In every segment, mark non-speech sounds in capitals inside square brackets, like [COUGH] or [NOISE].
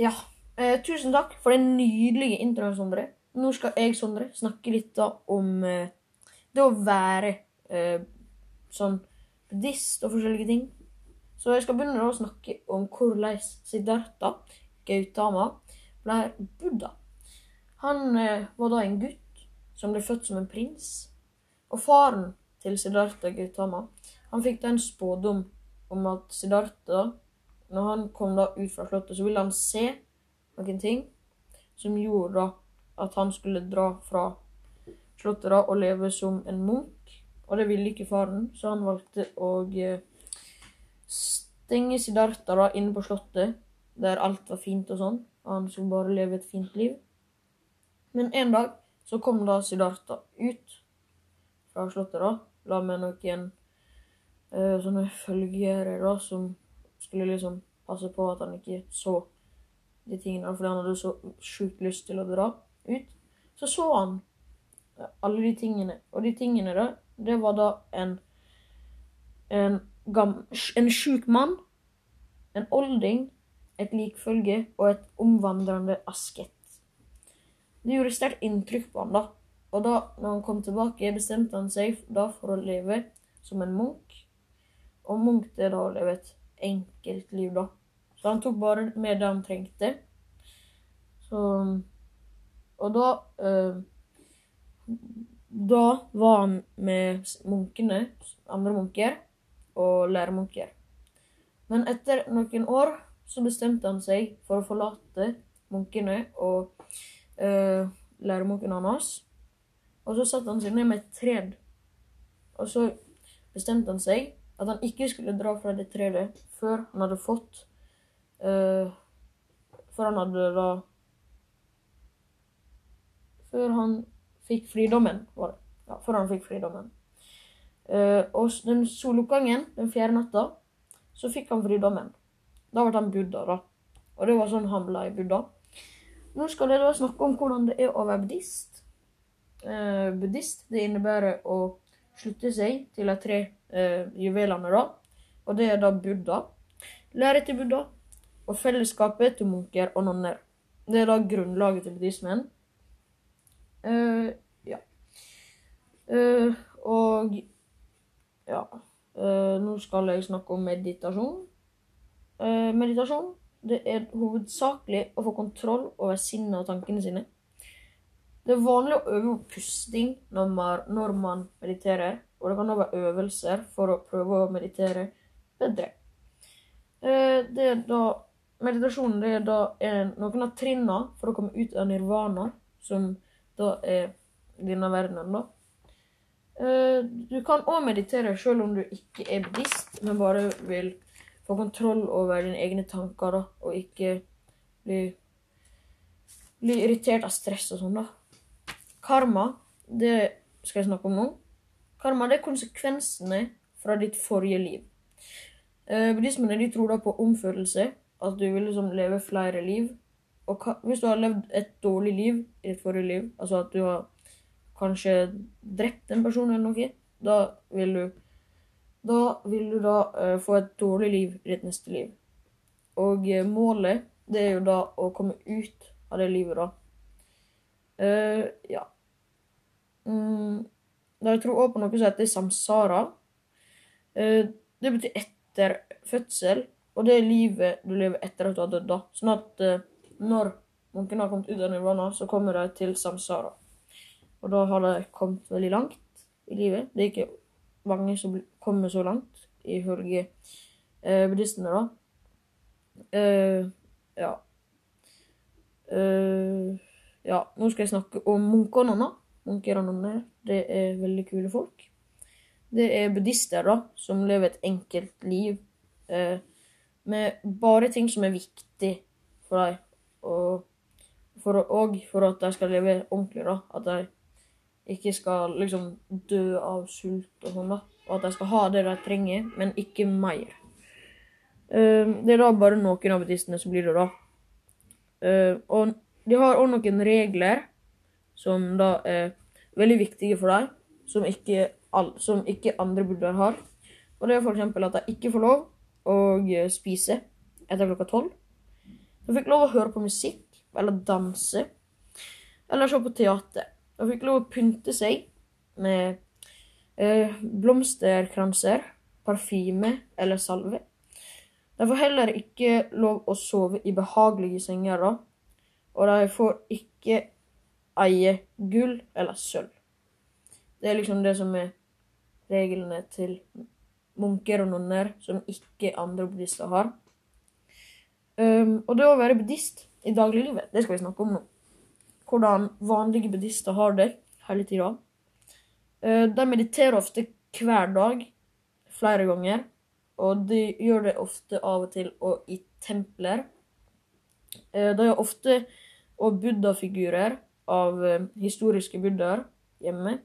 Ja. Eh, tusen takk for den nydelige introen, Sondre. Nå skal jeg, Sondre, snakke litt da om eh, det å være eh, sånn buddhist og forskjellige ting. Så jeg skal begynne å snakke om hvordan Siddhartha Gautama ble Buddha. Han eh, var da en gutt som ble født som en prins. Og faren til Siddhartha Gautama han fikk da en spådom om at Siddhartha, når han kom da ut fra slottet, så ville han se noen ting som gjorde at han skulle dra fra slottet da og leve som en munk. Og det ville ikke faren, så han valgte å eh, stenge Siddhartha da inne på slottet, der alt var fint og sånn. Og han skulle bare leve et fint liv. Men en dag så kom da Siddhartha ut fra slottet, da, la med noen eh, sånne følgere da, som skulle liksom passe på at han ikke så de tingene, fordi han hadde så sjukt lyst til å dra ut. Så så han eh, alle de tingene, og de tingene da, det var da en en, en sjuk mann, en olding, et likfølge og et omvandrende askett. Det gjorde sterkt inntrykk på han da, og da når han kom tilbake, bestemte han seg da for å leve som en munk. Og munk det er da å leve et enkelt liv, da. Så han tok bare med det han trengte. Så Og da eh, Da var han med munkene, andre munker, og læremunker. Men etter noen år så bestemte han seg for å forlate munkene og eh, læremunken hans. Og så satte han seg ned med et tred. Og så bestemte han seg at han ikke skulle dra fra det treet før han hadde fått uh, Før han hadde da Før han fikk fridommen, var det. Ja, før han fikk fridommen. Uh, og den soloppgangen, den fjerde natta, så fikk han fridommen. Da ble han buddha, da. Og det var sånn han ble buddha. Nå skal jeg da snakke om hvordan det er å være buddhist. Eh, buddhist det innebærer å slutte seg til de tre eh, juvelene, da. Og det er da Buddha, lære til Buddha og fellesskapet til munker og nonner. Det er da grunnlaget til buddhismen. Eh, ja. Eh, og ja. Eh, nå skal jeg snakke om meditasjon. Eh, meditasjon det er hovedsakelig å få kontroll over sinnet og tankene sine. Det er vanlig å øve på pusting når man, når man mediterer, og det kan også være øvelser for å prøve å meditere bedre. Eh, det er da, meditasjonen det er da er noen av trinnene for å komme ut av nirvana, som da er denne verdenen, da. Eh, du kan òg meditere selv om du ikke er buddhist, men bare vil få kontroll over dine egne tanker, da, og ikke bli, bli irritert av stress og sånn, da. Karma, det skal jeg snakke om nå. Karma det er konsekvensene fra ditt forrige liv. Eh, buddhismene de tror da på omfølelse, at du vil liksom leve flere liv. Og hvis du har levd et dårlig liv i ditt forrige liv, altså at du har kanskje drept en person eller noe, da vil du da vil du da eh, få et dårlig liv i ditt neste liv. Og eh, målet, det er jo da å komme ut av det livet, da. Uh, ja. Mm, jeg tror òg på noe som heter samsara. det betyr etter fødsel, og det er livet du lever etter at du har dødd. Sånn at når munkene har kommet ut av nirvana, så kommer de til samsara. Og da har de kommet veldig langt i livet. Det er ikke mange som kommer så langt, ifølge eh, buddhistene, da. Eh, ja. Eh, ja, nå skal jeg snakke om munker og nonner. Munker og nonner, det er veldig kule folk. Det er buddhister, da, som lever et enkelt liv eh, med bare ting som er viktig for dem. Og for, og for at de skal leve ordentlig, da. At de ikke skal liksom dø av sult og sånn, da. Og at de skal ha det de trenger, men ikke mer. Eh, det er da bare noen av buddhistene som blir det, da. Eh, og de har òg noen regler som da er veldig viktige for dem, som ikke, som ikke andre buddhaer har. Og det er f.eks. at de ikke får lov å spise etter klokka tolv. De fikk lov å høre på musikk, eller danse, eller se på teater. De fikk lov å pynte seg med eh, blomsterkranser, parfyme eller salve. De får heller ikke lov å sove i behagelige senger, da. Og de får ikke eie gull eller sølv. Det er liksom det som er reglene til munker og nonner som ikke andre buddhister har. Um, og det å være buddhist i dagliglivet, det skal vi snakke om nå. Hvordan vanlige buddhister har det hele tida. Uh, de mediterer ofte hver dag, flere ganger. Og de gjør det ofte av og til og i templer. Uh, de har ofte og buddha-figurer av uh, historiske buddhaer hjemme,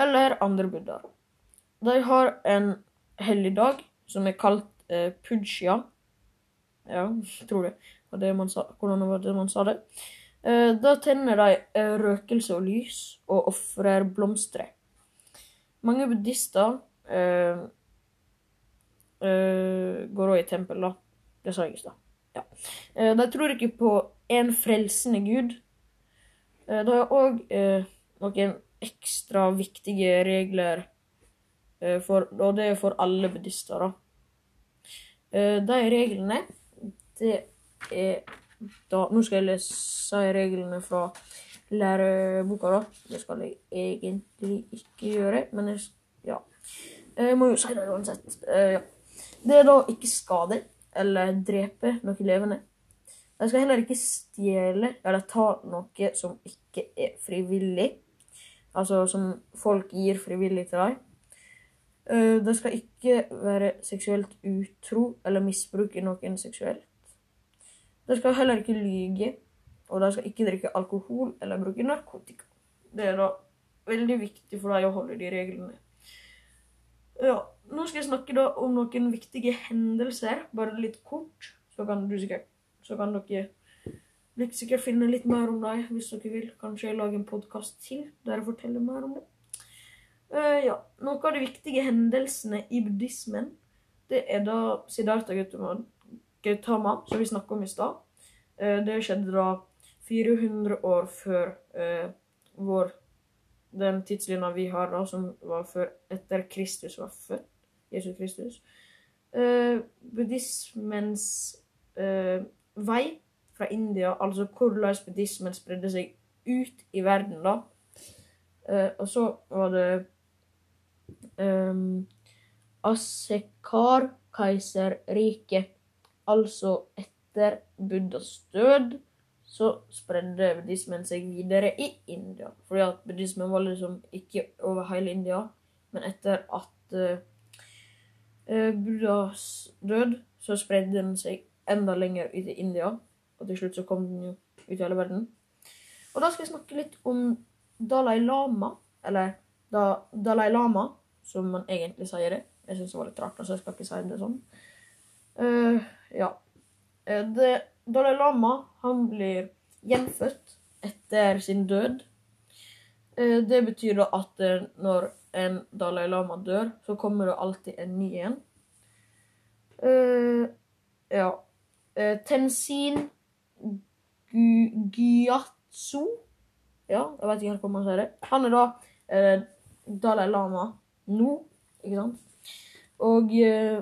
eller andre buddhaer. De har en helligdag som er kalt eh, puja. Ja, [LAUGHS] tror det var det man sa. Hvordan var det man sa det? Eh, da tenner de eh, røkelse og lys og ofrer blomster. Mange buddhister eh, eh, går òg i tempel, da. Det sa jeg i stad. Ja. Eh, de tror ikke på en frelsende gud. Det er òg noen ekstra viktige regler Eh, for, og det er for alle buddhister, da. Eh, de reglene, det er da Nå skal jeg lese reglene fra læreboka, da. Det skal jeg egentlig ikke gjøre, men jeg, ja. jeg må jo si det uansett. Ja. Det er da ikke skade eller drepe noe levende. De skal heller ikke stjele eller ta noe som ikke er frivillig. Altså som folk gir frivillig til dem. De det skal ikke være seksuelt utro eller misbruke noen seksuelt. De skal heller ikke lyge, og de skal ikke drikke alkohol eller bruke narkotika. Det er da veldig viktig for deg å holde de reglene. Ja, Nå skal jeg snakke da om noen viktige hendelser, bare litt kort. Så kan, sikkert, så kan dere sikkert finne litt mer om dem hvis dere vil. Kanskje jeg lager en podkast til der jeg forteller mer om det. Uh, ja, Noen av de viktige hendelsene i buddhismen, det er da Siddhartha Gautama, som vi snakka om i stad. Uh, det skjedde da 400 år før uh, vår den tidslinja vi har, da, som var før etter Kristus var født. Jesus Kristus. buddhismens vei fra India, altså hvordan buddhismen spredde seg ut i verden, da. og så var det um, Asekar-keiserriket. Altså etter Buddhas død så spredde buddhismen seg videre i India. Fordi at buddhismen var liksom ikke over hele India, men etter at uh, Buddhas død, så spredde den seg enda lenger ut i India. Og til slutt så kom den jo ut i hele verden. Og da skal jeg snakke litt om Dalai Lama, eller da Dalai Lama, som man egentlig sier det. Jeg syns det var litt rart, så jeg skal ikke si det sånn. Uh, ja. Det, Dalai Lama han blir gjenfødt etter sin død. Uh, det betyr da at når en Dalai Lama dør, så kommer det alltid en ny en. ja. Tenzin Gyatso Ja, jeg vet ikke helt hvordan man sier det. Han er da Dalai Lama nå, ikke sant? Og eh,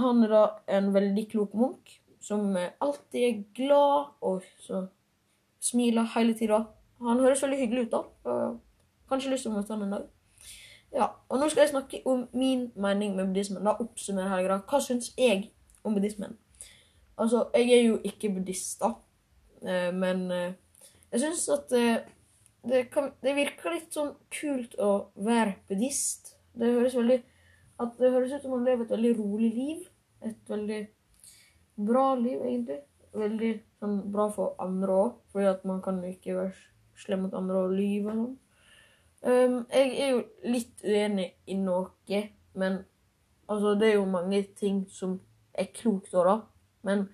han er da en veldig klok munk som alltid er glad og smiler hele tida. Han høres veldig hyggelig ut, da. Kanskje lyst til å møte han en dag. Ja, og nå skal jeg snakke om min mening med buddhismen. Da oppsummerer jeg da. Hva syns jeg om buddhismen? Altså, jeg er jo ikke buddhist, da. Eh, men eh, jeg syns at eh, det, kan, det virker litt sånn kult å være buddhist. Det høres veldig at det høres ut som man lever et veldig rolig liv. Et veldig bra liv, egentlig. Veldig sånn, bra for andre òg, fordi at man kan ikke være slem mot andre og lyve og sånn. Um, jeg er jo litt uenig i noe, men altså, det er jo mange ting som er klokt òg, da. Men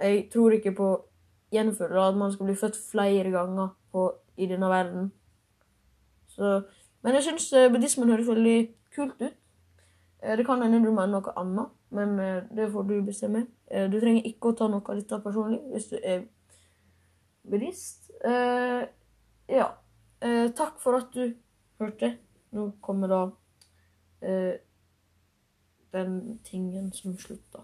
jeg tror ikke på gjenfødsel, at man skal bli født flere ganger på, i denne verden. Så men jeg syns eh, buddhismen høres veldig kult ut. Eh, det kan hende du mener noe annet. Men eh, det får du bestemme. Eh, du trenger ikke å ta noe av dette personlig hvis du er bilist. Ja. Takk for at du hørte. Nå kommer da den tingen som slutta.